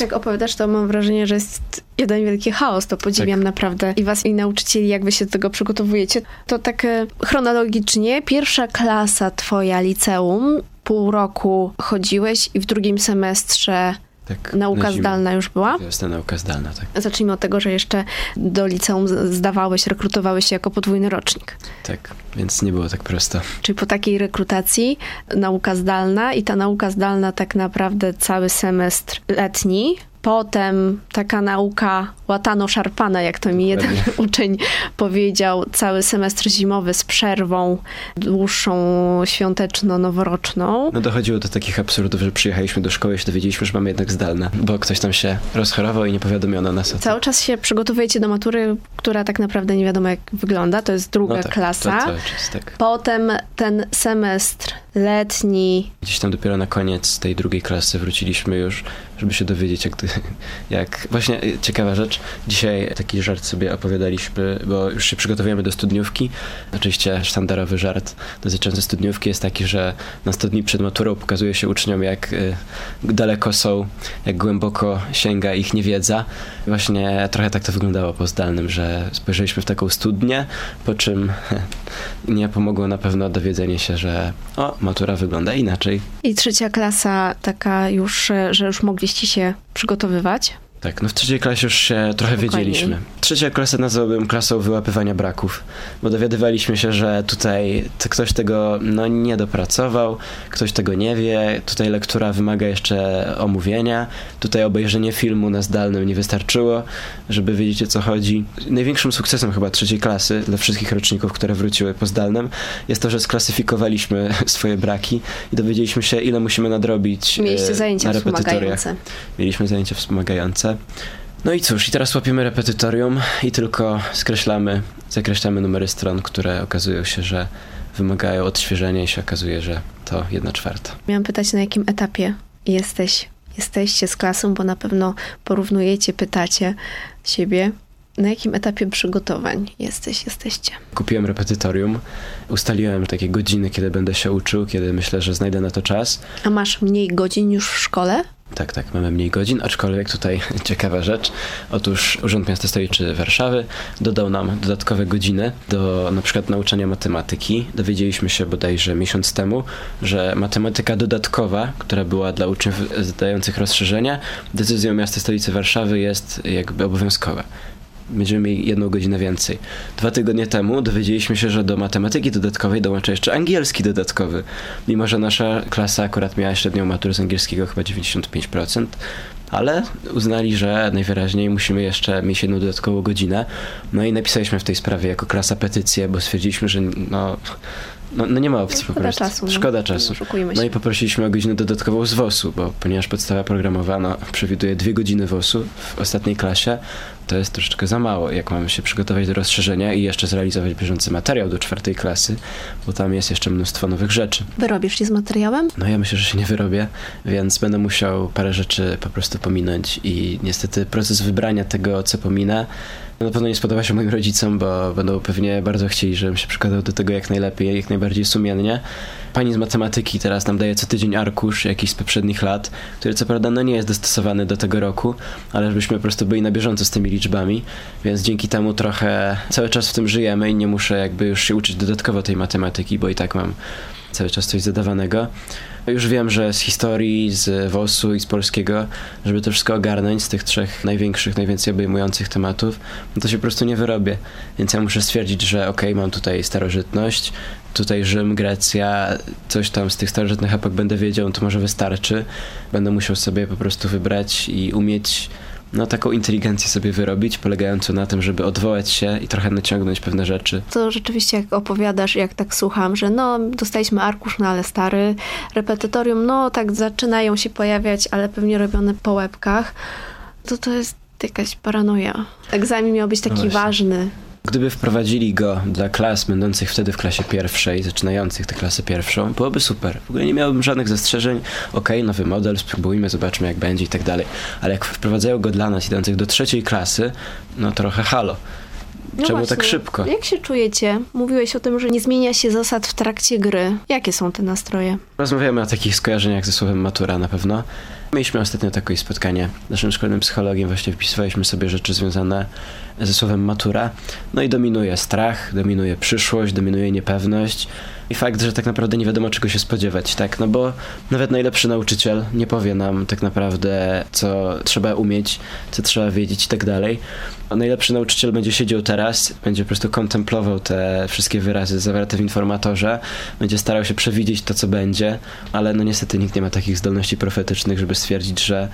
Jak opowiadasz, to mam wrażenie, że jest jeden wielki chaos. To podziwiam Tak. naprawdę i was, i nauczycieli, jak wy się do tego przygotowujecie. To tak e, chronologicznie, pierwsza klasa twoja liceum, pół roku chodziłeś i w drugim semestrze Tak, nauka na zdalna już była. Jasna nauka zdalna, tak. Zacznijmy od tego, że jeszcze do liceum zdawałeś, rekrutowałeś się jako podwójny rocznik. Tak, więc nie było tak prosto. Czyli po takiej rekrutacji nauka zdalna i ta nauka zdalna tak naprawdę cały semestr letni. Potem taka nauka łatano-szarpana, jak to mi jeden Dokładnie. <laughs> uczeń powiedział, cały semestr zimowy z przerwą dłuższą, świąteczno-noworoczną. No dochodziło do takich absurdów, że przyjechaliśmy do szkoły i się dowiedzieliśmy, że mamy jednak zdalne, bo ktoś tam się rozchorował i nie powiadomiono nas o. Cały czas się przygotowujecie do matury, która tak naprawdę nie wiadomo jak wygląda. To jest druga no tak, klasa. To tak. Potem ten semestr letni Gdzieś tam dopiero na koniec tej drugiej klasy wróciliśmy już, żeby się dowiedzieć, jak, <laughs> jak... Właśnie y, ciekawa rzecz, dzisiaj taki żart sobie opowiadaliśmy, bo już się przygotowujemy do studniówki. Oczywiście sztandarowy żart dotyczący studniówki jest taki, że na 100 dni przed maturą pokazuje się uczniom, jak y, daleko są, jak głęboko sięga ich niewiedza. Właśnie trochę tak to wyglądało po zdalnym, że spojrzeliśmy w taką studnię, po czym <laughs> nie pomogło na pewno dowiedzenie się, że o, matura wygląda inaczej. i trzecia klasa taka już, e, że już mogliście się przygotowywać. Tak, no w trzeciej klasie już się trochę Spokojniej. wiedzieliśmy. Trzecia klasa nazwałbym klasą wyłapywania braków, bo dowiadywaliśmy się, że tutaj ktoś tego no, nie dopracował, ktoś tego nie wie, tutaj lektura wymaga jeszcze omówienia, tutaj obejrzenie filmu na zdalnym nie wystarczyło, żeby wiedzieć o co chodzi. Największym sukcesem chyba trzeciej klasy dla wszystkich roczników, które wróciły po zdalnym, jest to, że sklasyfikowaliśmy <laughs> swoje braki i dowiedzieliśmy się, ile musimy nadrobić Mieliście e, zajęcia na repetytoriach. wspomagające. Mieliśmy zajęcia wspomagające. No i cóż, i teraz łapiemy repetytorium i tylko skreślamy, zakreślamy numery stron, które okazują się, że wymagają odświeżenia i się okazuje, że to jedna czwarta. Miałam pytać, na jakim etapie jesteś, jesteście z klasą, bo na pewno porównujecie, pytacie siebie. Na jakim etapie przygotowań jesteś, jesteście? Kupiłem repetytorium, ustaliłem takie godziny, kiedy będę się uczył, kiedy myślę, że znajdę na to czas. A masz mniej godzin już w szkole? Tak, tak, mamy mniej godzin, aczkolwiek tutaj <laughs> ciekawa rzecz. Otóż Urząd Miasta Stolicy Warszawy dodał nam dodatkowe godziny do na przykład nauczania matematyki. Dowiedzieliśmy się bodajże miesiąc temu, że matematyka dodatkowa, która była dla uczniów zdających rozszerzenia, decyzją Miasta Stolicy Warszawy jest jakby obowiązkowa. Będziemy mieli jedną godzinę więcej. Dwa tygodnie temu dowiedzieliśmy się, że do matematyki dodatkowej dołącza jeszcze angielski dodatkowy. Mimo, że nasza klasa akurat miała średnią maturę z angielskiego chyba 95%, ale uznali, że najwyraźniej musimy jeszcze mieć jedną dodatkową godzinę. No i napisaliśmy w tej sprawie jako klasa petycję, bo stwierdziliśmy, że no, no, no nie ma opcji po prostu. czasu. No. Szkoda czasu. Oszukujmy No się. i poprosiliśmy o godzinę dodatkową z WOS-u, bo ponieważ podstawa programowa no, przewiduje dwie godziny WOS-u w ostatniej klasie, to jest troszeczkę za mało, jak mamy się przygotować do rozszerzenia i jeszcze zrealizować bieżący materiał do czwartej klasy, bo tam jest jeszcze mnóstwo nowych rzeczy. Wyrobisz się z materiałem? No ja myślę, że się nie wyrobię, więc będę musiał parę rzeczy po prostu pominąć i niestety proces wybrania tego, co pominę, no na pewno nie spodoba się moim rodzicom, bo będą pewnie bardzo chcieli, żebym się przykładał do tego jak najlepiej, jak najbardziej sumiennie. Pani z matematyki teraz nam daje co tydzień arkusz jakiś z poprzednich lat, który co prawda no nie jest dostosowany do tego roku, ale żebyśmy po prostu byli na bieżąco z tymi liczbami, więc dzięki temu trochę cały czas w tym żyjemy i nie muszę jakby już się uczyć dodatkowo tej matematyki, bo i tak mam cały czas coś zadawanego. Już wiem, że z historii, z WOS-u i z polskiego, żeby to wszystko ogarnąć z tych trzech największych, najwięcej obejmujących tematów, no to się po prostu nie wyrobię. Więc ja muszę stwierdzić, że okej, mam tutaj starożytność, tutaj Rzym, Grecja, coś tam z tych starożytnych epok będę wiedział, to może wystarczy. Będę musiał sobie po prostu wybrać i umieć no, taką inteligencję sobie wyrobić, polegającą na tym, żeby odwołać się i trochę naciągnąć pewne rzeczy. To rzeczywiście jak opowiadasz, jak tak słucham, że no dostaliśmy arkusz, no ale stary, repetytorium, no tak zaczynają się pojawiać, ale pewnie robione po łebkach, to to jest jakaś paranoja. Egzamin miał być taki właśnie. ważny. Gdyby wprowadzili go dla klas będących wtedy w klasie pierwszej, zaczynających tę klasę pierwszą, byłoby super. W ogóle nie miałbym żadnych zastrzeżeń. Okej, nowy model, spróbujmy, zobaczmy jak będzie i tak dalej. Ale jak wprowadzają go dla nas idących do trzeciej klasy, no trochę halo. No Czemu właśnie, tak szybko? Jak się czujecie? Mówiłeś o tym, że nie zmienia się zasad w trakcie gry. Jakie są te nastroje? Rozmawiamy o takich skojarzeniach ze słowem matura na pewno. Mieliśmy ostatnio takie spotkanie z naszym szkolnym psychologiem, właśnie wpisywaliśmy sobie rzeczy związane ze słowem matura. No i dominuje strach, dominuje przyszłość, dominuje niepewność i fakt, że tak naprawdę nie wiadomo czego się spodziewać, tak? No bo nawet najlepszy nauczyciel nie powie nam tak naprawdę, co trzeba umieć, co trzeba wiedzieć i tak dalej. Najlepszy nauczyciel będzie siedział teraz, będzie po prostu kontemplował te wszystkie wyrazy zawarte w informatorze, będzie starał się przewidzieć to, co będzie, ale no niestety nikt nie ma takich zdolności profetycznych, żeby stwierdzić, że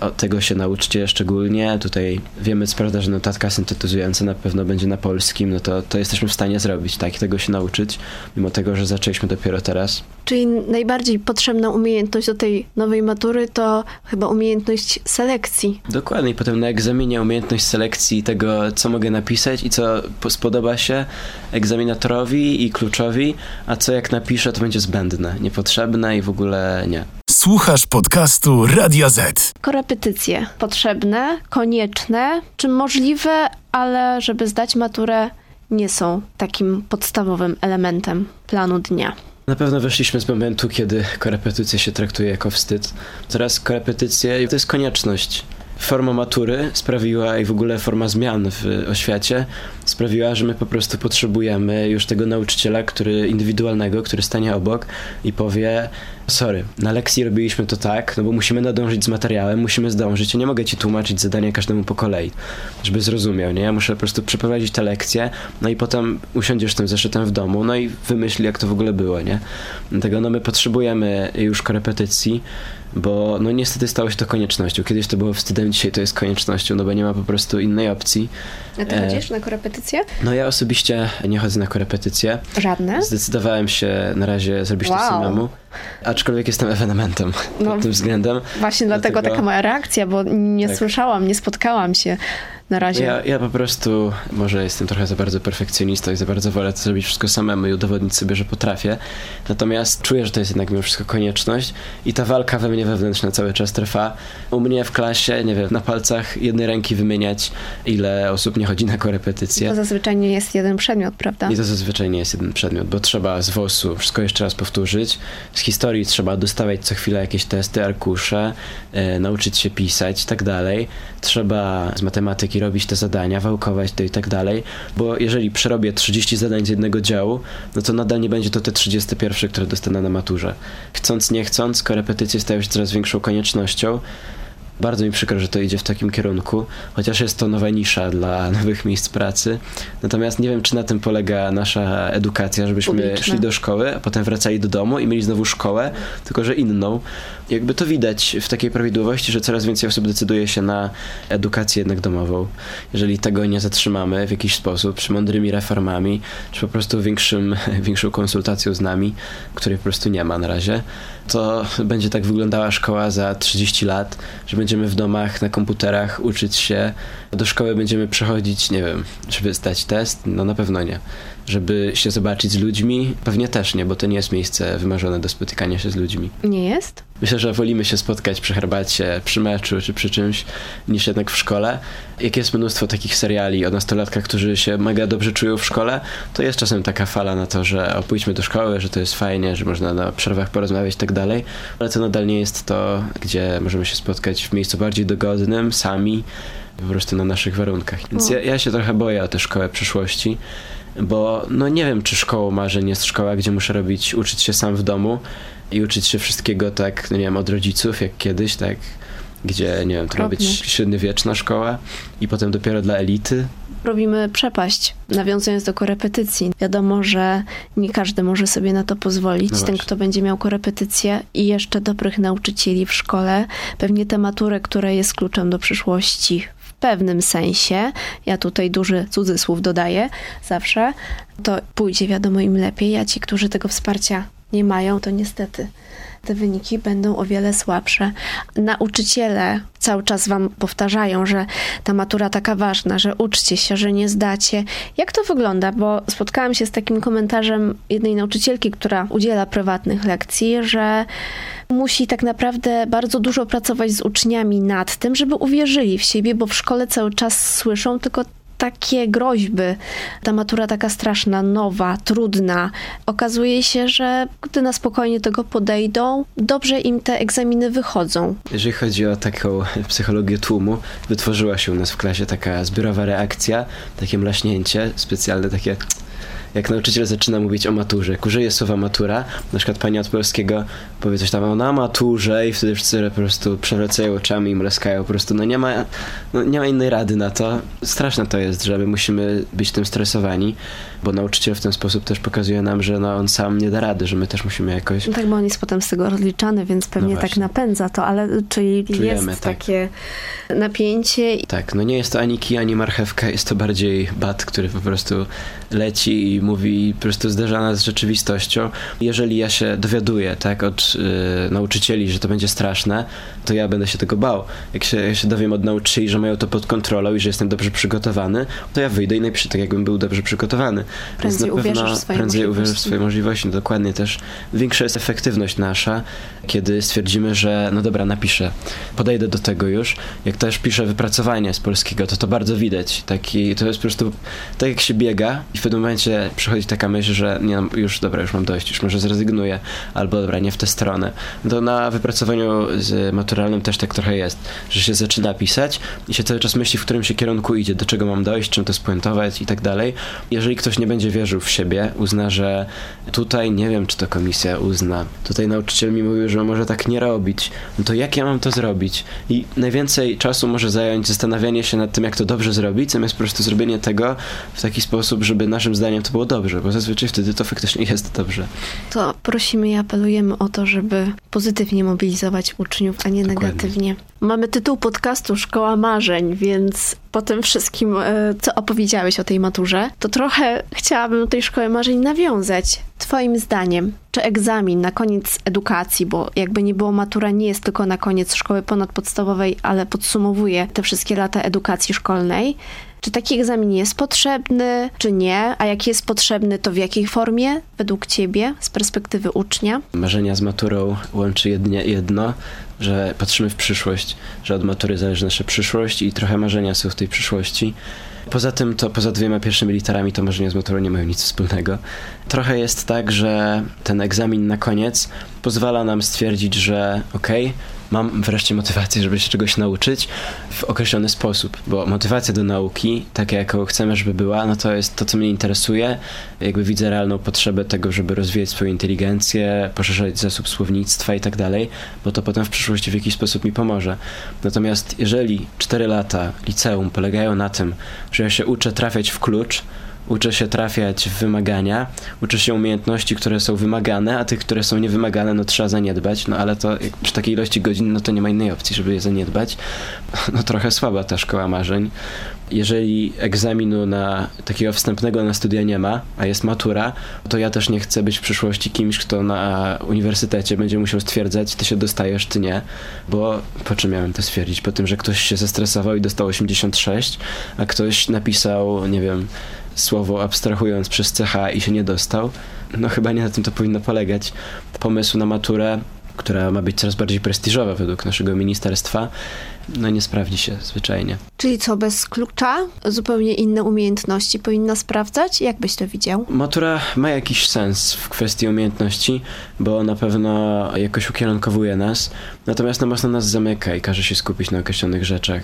o, tego się nauczcie szczególnie. Tutaj wiemy, co prawda, że notatka syntetyzująca na pewno będzie na polskim, no to, to jesteśmy w stanie zrobić, tak, i tego się nauczyć, mimo tego, że zaczęliśmy dopiero teraz. Czyli najbardziej potrzebna umiejętność do tej nowej matury to chyba umiejętność selekcji. Dokładnie, potem na egzaminie umiejętność selekcji tego, co mogę napisać i co po- spodoba się egzaminatorowi i kluczowi, a co jak napiszę, to będzie zbędne, niepotrzebne i w ogóle nie. Słuchasz podcastu Radio Z. Korepetycje potrzebne, konieczne, czy możliwe, ale żeby zdać maturę nie są takim podstawowym elementem planu dnia. Na pewno wyszliśmy z momentu, kiedy korepetycje się traktuje jako wstyd. Teraz korepetycje to jest konieczność. Forma matury sprawiła i w ogóle forma zmian w oświacie sprawiła, że my po prostu potrzebujemy już tego nauczyciela, który indywidualnego, który stanie obok i powie sorry, na lekcji robiliśmy to tak, no bo musimy nadążyć z materiałem, musimy zdążyć, ja nie mogę ci tłumaczyć zadania każdemu po kolei, żeby zrozumiał, nie? Ja muszę po prostu przeprowadzić tę lekcję, no i potem usiądziesz tym zeszytem w domu, no i wymyśl, jak to w ogóle było, nie? Dlatego no my potrzebujemy już korepetycji, bo no niestety stało się to koniecznością. Kiedyś to było wstydem, dzisiaj to jest koniecznością, no bo nie ma po prostu innej opcji. A ty chodzisz na korepetycje? No ja osobiście nie chodzę na korepetycje. Żadne? Zdecydowałem się na razie zrobić wow. to samemu, aczkolwiek jestem ewenementem no, pod tym względem. Właśnie dlatego, dlatego taka moja reakcja, bo nie tak. słyszałam, nie spotkałam się na razie. Ja, ja po prostu może jestem trochę za bardzo perfekcjonistą i za bardzo wolę to zrobić wszystko samemu i udowodnić sobie, że potrafię. Natomiast czuję, że to jest jednak mimo wszystko konieczność i ta walka we mnie wewnętrzna cały czas trwa. U mnie w klasie, nie wiem, na palcach jednej ręki wymieniać, ile osób nie chodzi na korepetycje. To zazwyczaj nie jest jeden przedmiot, prawda? I to zazwyczaj nie jest jeden przedmiot, bo trzeba z WOS-u wszystko jeszcze raz powtórzyć. Z historii trzeba dostawać co chwilę jakieś testy, arkusze, e, nauczyć się pisać i tak dalej. Trzeba z matematyki robić te zadania, wałkować to i tak dalej, bo jeżeli przerobię 30 zadań z jednego działu, no to nadal nie będzie to te 31, które dostanę na maturze. Chcąc, nie chcąc, korepetycje stają się coraz większą koniecznością, bardzo mi przykro, że to idzie w takim kierunku, chociaż jest to nowa nisza dla <laughs> nowych miejsc pracy. Natomiast nie wiem, czy na tym polega nasza edukacja, żebyśmy Publiczne. szli do szkoły, a potem wracali do domu i mieli znowu szkołę, tylko że inną. Jakby to widać w takiej prawidłowości, że coraz więcej osób decyduje się na edukację jednak domową. Jeżeli tego nie zatrzymamy w jakiś sposób, czy mądrymi reformami, czy po prostu większym, <laughs> większą konsultacją z nami, której po prostu nie ma na razie, to będzie tak wyglądała szkoła za 30 lat, że będziemy w domach, na komputerach uczyć się. Do szkoły będziemy przechodzić, nie wiem, żeby zdać test? No na pewno nie. Żeby się zobaczyć z ludźmi? Pewnie też nie, bo to nie jest miejsce wymarzone do spotykania się z ludźmi. Nie jest? Myślę, że wolimy się spotkać przy herbacie, przy meczu czy przy czymś, niż jednak w szkole. Jak jest mnóstwo takich seriali o nastolatkach, którzy się mega dobrze czują w szkole, to jest czasem taka fala na to, że o, pójdźmy do szkoły, że to jest fajnie, że można na przerwach porozmawiać i tak dalej, ale to nadal nie jest to, gdzie możemy się spotkać w miejscu bardziej dogodnym, sami, po prostu na naszych warunkach. Więc ja, ja się trochę boję o tę szkołę przyszłości bo no nie wiem, czy szkołą marzeń jest szkoła, gdzie muszę robić, uczyć się sam w domu i uczyć się wszystkiego tak, no nie wiem, od rodziców, jak kiedyś, tak, gdzie, nie wiem, to ma być średniowieczna szkoła i potem dopiero dla elity. Robimy przepaść, nawiązując do korepetycji. Wiadomo, że nie każdy może sobie na to pozwolić. No Ten, kto będzie miał korepetycję i jeszcze dobrych nauczycieli w szkole, pewnie tę maturę, która jest kluczem do przyszłości pewnym sensie, ja tutaj duży cudzysłów dodaję zawsze, to pójdzie wiadomo im lepiej, a ci, którzy tego wsparcia nie mają, to niestety te wyniki będą o wiele słabsze. Nauczyciele cały czas wam powtarzają, że ta matura taka ważna, że uczcie się, że nie zdacie. Jak to wygląda? Bo spotkałam się z takim komentarzem jednej nauczycielki, która udziela prywatnych lekcji, że musi tak naprawdę bardzo dużo pracować z uczniami nad tym, żeby uwierzyli w siebie, bo w szkole cały czas słyszą tylko takie groźby. Ta matura taka straszna, nowa, trudna. Okazuje się, że gdy na spokojnie tego podejdą, dobrze im te egzaminy wychodzą. Jeżeli chodzi o taką psychologię tłumu, wytworzyła się u nas w klasie taka zbiorowa reakcja, takie mlaśnięcie, specjalne takie jak nauczyciel zaczyna mówić o maturze, jak słowa matura, na przykład pani od polskiego powie coś tam na maturze i wtedy wszyscy po prostu przewracają oczami i mlaskają po prostu, no nie ma, no nie ma innej rady na to. Straszne to jest, że my musimy być tym stresowani, bo nauczyciel w ten sposób też pokazuje nam, że no on sam nie da rady, że my też musimy jakoś... No tak, bo on jest potem z tego rozliczany, więc pewnie no tak napędza to, ale czyli Czujemy, jest tak. takie napięcie. Tak, no nie jest to ani kij, ani marchewka, jest to bardziej bat, który po prostu leci i mówi, po prostu zderza nas z rzeczywistością. Jeżeli ja się dowiaduję, tak, od y, nauczycieli, że to będzie straszne, to ja będę się tego bał. Jak się, się dowiem od nauczycieli, że mają to pod kontrolą i że jestem dobrze przygotowany, to ja wyjdę i napiszę tak, jakbym był dobrze przygotowany. Prędzej uwierzysz w swoje prędzej uwierzysz w swoje możliwości. No, dokładnie też większa jest efektywność nasza, kiedy stwierdzimy, że no dobra, napiszę, podejdę do tego już. Jak też piszę wypracowanie z polskiego, to to bardzo widać. Taki, to jest po prostu tak jak się biega i w pewnym momencie przychodzi taka myśl, że nie, no, już dobra, już mam dość, już może zrezygnuję, albo dobra, nie w tę stronę. To na wypracowaniu z maturalnym też tak trochę jest, że się zaczyna pisać i się cały czas myśli, w którym się kierunku idzie, do czego mam dojść, czym to spuentować i tak dalej. Jeżeli ktoś nie będzie wierzył w siebie, uzna, że tutaj nie wiem, czy to komisja uzna, tutaj nauczyciel mi mówił, że może tak nie robić, no to jak ja mam to zrobić? I najwięcej czasu może zająć zastanawianie się nad tym, jak to dobrze zrobić, zamiast po prostu zrobienie tego w taki sposób, żeby naszym zdaniem to było dobrze, bo zazwyczaj wtedy to faktycznie jest dobrze. To prosimy i apelujemy o to, żeby pozytywnie mobilizować uczniów, a nie Dokładnie. negatywnie. Mamy tytuł podcastu Szkoła Marzeń, więc po tym wszystkim, e, co opowiedziałeś o tej maturze, to trochę chciałabym do tej Szkoły Marzeń nawiązać. Twoim zdaniem, czy egzamin na koniec edukacji, bo jakby nie było, matura nie jest tylko na koniec szkoły ponadpodstawowej, ale podsumowuje te wszystkie lata edukacji szkolnej, czy taki egzamin jest potrzebny, czy nie? A jak jest potrzebny, to w jakiej formie według Ciebie, z perspektywy ucznia? Marzenia z maturą łączy jedno, że patrzymy w przyszłość, że od matury zależy nasza przyszłość i trochę marzenia są w tej przyszłości. Poza tym, to poza dwiema pierwszymi literami, to marzenia z maturą nie mają nic wspólnego. Trochę jest tak, że ten egzamin na koniec pozwala nam stwierdzić, że okej, okay, mam wreszcie motywację, żeby się czegoś nauczyć w określony sposób, bo motywacja do nauki, taka jaką chcemy, żeby była, no to jest to, co mnie interesuje. Jakby widzę realną potrzebę tego, żeby rozwijać swoją inteligencję, poszerzać zasób słownictwa i tak dalej, bo to potem w przyszłości w jakiś sposób mi pomoże. Natomiast jeżeli 4 lata liceum polegają na tym, że ja się uczę trafiać w klucz, uczę się trafiać w wymagania, uczę się umiejętności, które są wymagane, a tych, które są niewymagane, no trzeba zaniedbać, no ale to przy takiej ilości godzin, no to nie ma innej opcji, żeby je zaniedbać. <laughs> No trochę słaba ta szkoła marzeń. Jeżeli egzaminu na takiego wstępnego na studia nie ma, a jest matura, to ja też nie chcę być w przyszłości kimś, kto na uniwersytecie będzie musiał stwierdzać, ty się dostajesz, ty nie, bo po czym miałem to stwierdzić? Po tym, że ktoś się zestresował i dostał 86, a ktoś napisał, nie wiem, słowo abstrahując przez CH i się nie dostał. No chyba nie na tym to powinno polegać. Pomysł na maturę, która ma być coraz bardziej prestiżowa według naszego ministerstwa, no nie sprawdzi się zwyczajnie. Czyli co, bez klucza zupełnie inne umiejętności powinna sprawdzać? Jak byś to widział? Matura ma jakiś sens w kwestii umiejętności, bo na pewno jakoś ukierunkowuje nas, natomiast no mocno nas zamyka i każe się skupić na określonych rzeczach.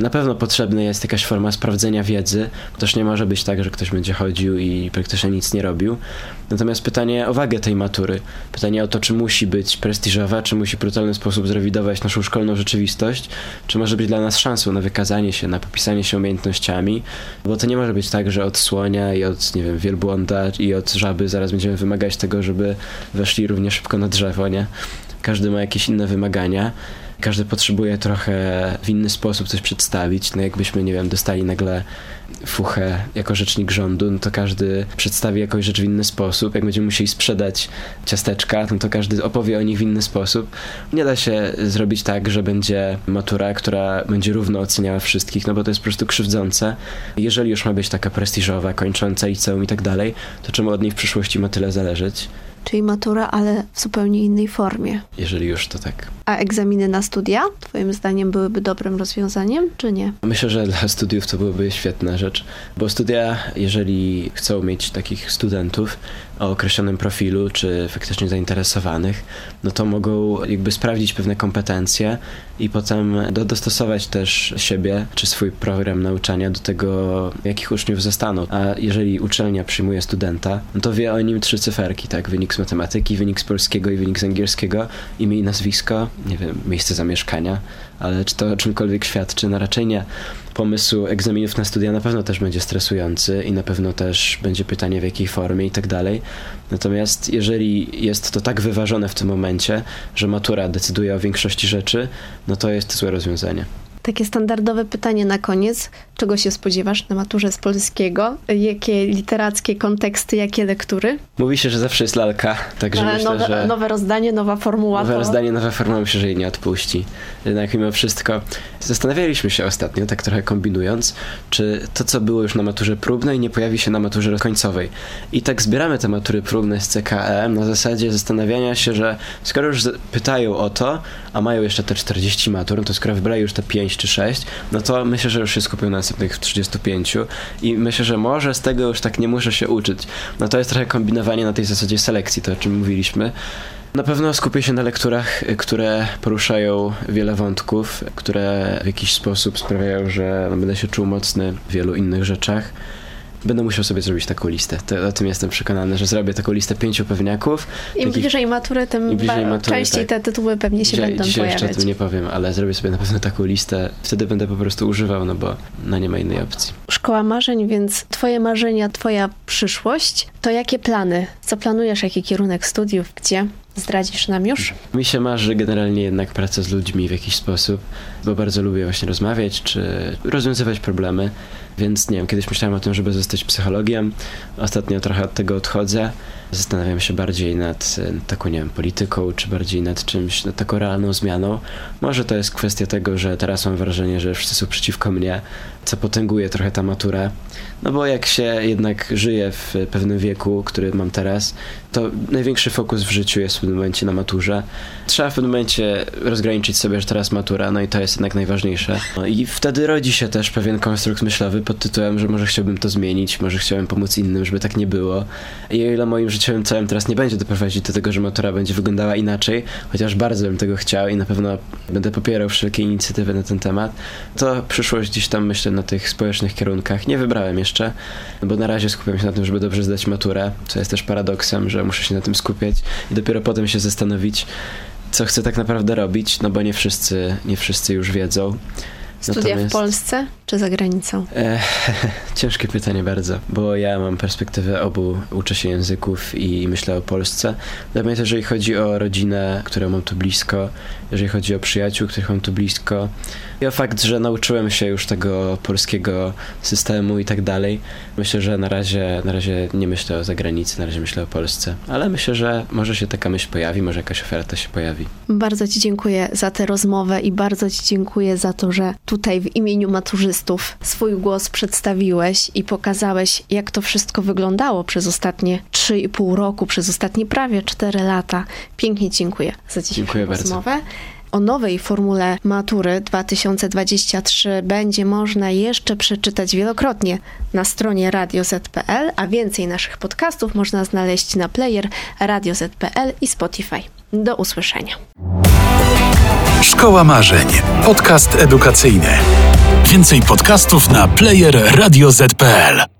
Na pewno potrzebna jest jakaś forma sprawdzenia wiedzy. Też nie może być tak, że ktoś będzie chodził i praktycznie nic nie robił. Natomiast pytanie o wagę tej matury, pytanie o to, czy musi być prestiżowa, czy musi w brutalny sposób zrewidować naszą szkolną rzeczywistość, czy może być dla nas szansą na wykazanie się, na popisanie się umiejętnościami, bo to nie może być tak, że od słonia i od, nie wiem, wielbłąda i od żaby zaraz będziemy wymagać tego, żeby weszli równie szybko na drzewo, nie? Każdy ma jakieś inne wymagania. Każdy potrzebuje trochę w inny sposób coś przedstawić. No jakbyśmy, nie wiem, dostali nagle fuchę jako rzecznik rządu, no to każdy przedstawi jakąś rzecz w inny sposób. Jak będziemy musieli sprzedać ciasteczka, no to każdy opowie o nich w inny sposób. Nie da się zrobić tak, że będzie matura, która będzie równo oceniała wszystkich, no bo to jest po prostu krzywdzące. Jeżeli już ma być taka prestiżowa, kończąca liceum i tak dalej, to czemu od niej w przyszłości ma tyle zależeć? Czyli matura, ale w zupełnie innej formie. Jeżeli już, to tak. A egzaminy na studia, Twoim zdaniem, byłyby dobrym rozwiązaniem, czy nie? Myślę, że dla studiów to byłoby świetna rzecz, bo studia, jeżeli chcą mieć takich studentów o określonym profilu, czy faktycznie zainteresowanych, no to mogą jakby sprawdzić pewne kompetencje i potem do, dostosować też siebie, czy swój program nauczania do tego, jakich uczniów zostaną. A jeżeli uczelnia przyjmuje studenta, no to wie o nim trzy cyferki, tak? Wynik z matematyki, wynik z polskiego i wynik z angielskiego, imię i nazwisko, nie wiem, miejsce zamieszkania, ale czy to czymkolwiek świadczy? No raczej nie. Pomysł egzaminów na studia na pewno też będzie stresujący i na pewno też będzie pytanie w jakiej formie i tak dalej. Natomiast jeżeli jest to tak wyważone w tym momencie, że matura decyduje o większości rzeczy, no to jest złe rozwiązanie. Takie standardowe pytanie na koniec. Czego się spodziewasz na maturze z polskiego? Jakie literackie konteksty, jakie lektury? Mówi się, że zawsze jest lalka, także Ale myślę, nowe, że... nowe rozdanie, nowa formuła. Nowe to... rozdanie, nowa formuła, myślę, że jej nie odpuści. Jednak mimo wszystko zastanawialiśmy się ostatnio, tak trochę kombinując, czy to, co było już na maturze próbnej, nie pojawi się na maturze końcowej. I tak zbieramy te matury próbne z CKM na zasadzie zastanawiania się, że skoro już pytają o to, a mają jeszcze te 40 matur, no to skoro wybrali już te 5 5 czy 6, no to myślę, że już się skupię na następnych 35 i myślę, że może z tego już tak nie muszę się uczyć. No to jest trochę kombinowanie na tej zasadzie selekcji, to o czym mówiliśmy. Na pewno skupię się na lekturach, które poruszają wiele wątków, które w jakiś sposób sprawiają, że będę się czuł mocny w wielu innych rzeczach. Będę musiał sobie zrobić taką listę. To, o tym jestem przekonany, że zrobię taką listę pięciu pewniaków. Im takich- bliżej matury, tym bliżej matury, częściej tak. te tytuły pewnie się Dzisiaj, będą dzisiaj jeszcze o pojawiać. tym nie powiem, ale zrobię sobie na pewno taką listę. Wtedy będę po prostu używał, no bo no nie ma innej opcji. Szkoła marzeń, więc twoje marzenia, twoja przyszłość, to jakie plany? Co planujesz, jaki kierunek studiów, gdzie? Zdradzisz nam już? Mi się marzy generalnie jednak praca z ludźmi w jakiś sposób, bo bardzo lubię właśnie rozmawiać czy rozwiązywać problemy, więc nie wiem, kiedyś myślałem o tym, żeby zostać psychologiem, ostatnio trochę od tego odchodzę. Zastanawiam się bardziej nad e, taką, nie wiem, polityką, czy bardziej nad czymś, nad taką realną zmianą. Może to jest kwestia tego, że teraz mam wrażenie, że wszyscy są przeciwko mnie, co potęguje trochę ta matura. No bo jak się jednak żyje w pewnym wieku, który mam teraz, to największy fokus w życiu jest w pewnym momencie na maturze. Trzeba w pewnym momencie rozgraniczyć sobie, że teraz matura, no i to jest jednak najważniejsze. No i wtedy rodzi się też pewien konstrukt myślowy pod tytułem, że może chciałbym to zmienić, może chciałbym pomóc innym, żeby tak nie było. I o ile moim życiowym celem teraz nie będzie doprowadzić do tego, że matura będzie wyglądała inaczej, chociaż bardzo bym tego chciał i na pewno będę popierał wszelkie inicjatywy na ten temat, to przyszłość gdzieś tam myślę na tych społecznych kierunkach. Nie wybrałem jeszcze, bo na razie skupiam się na tym, żeby dobrze zdać maturę, co jest też paradoksem, że muszę się na tym skupiać i dopiero potem się zastanowić, co chcę tak naprawdę robić, no bo nie wszyscy, nie wszyscy już wiedzą. Studia w Natomiast- Polsce czy za granicą? E, <laughs> ciężkie pytanie bardzo, bo ja mam perspektywę obu, uczę się języków i myślę o Polsce. Natomiast jeżeli chodzi o rodzinę, którą mam tu blisko, jeżeli chodzi o przyjaciół, których mam tu blisko i o fakt, że nauczyłem się już tego polskiego systemu i tak dalej, myślę, że na razie, na razie nie myślę o zagranicy, na razie myślę o Polsce. Ale myślę, że może się taka myśl pojawi, może jakaś oferta się pojawi. Bardzo Ci dziękuję za tę rozmowę i bardzo Ci dziękuję za to, że tutaj w imieniu maturzystów swój głos przedstawiłeś i pokazałeś, jak to wszystko wyglądało przez ostatnie 3,5 roku, przez ostatnie prawie 4 lata. Pięknie dziękuję za dzisiejszą Dziękuję bardzo. rozmowę. O nowej formule matury 2023 będzie można jeszcze przeczytać wielokrotnie na stronie radioz.pl, a więcej naszych podcastów można znaleźć na player radioz.pl i Spotify. Do usłyszenia. Szkoła Marzeń. Podcast edukacyjny. Więcej podcastów na player radioz.pl.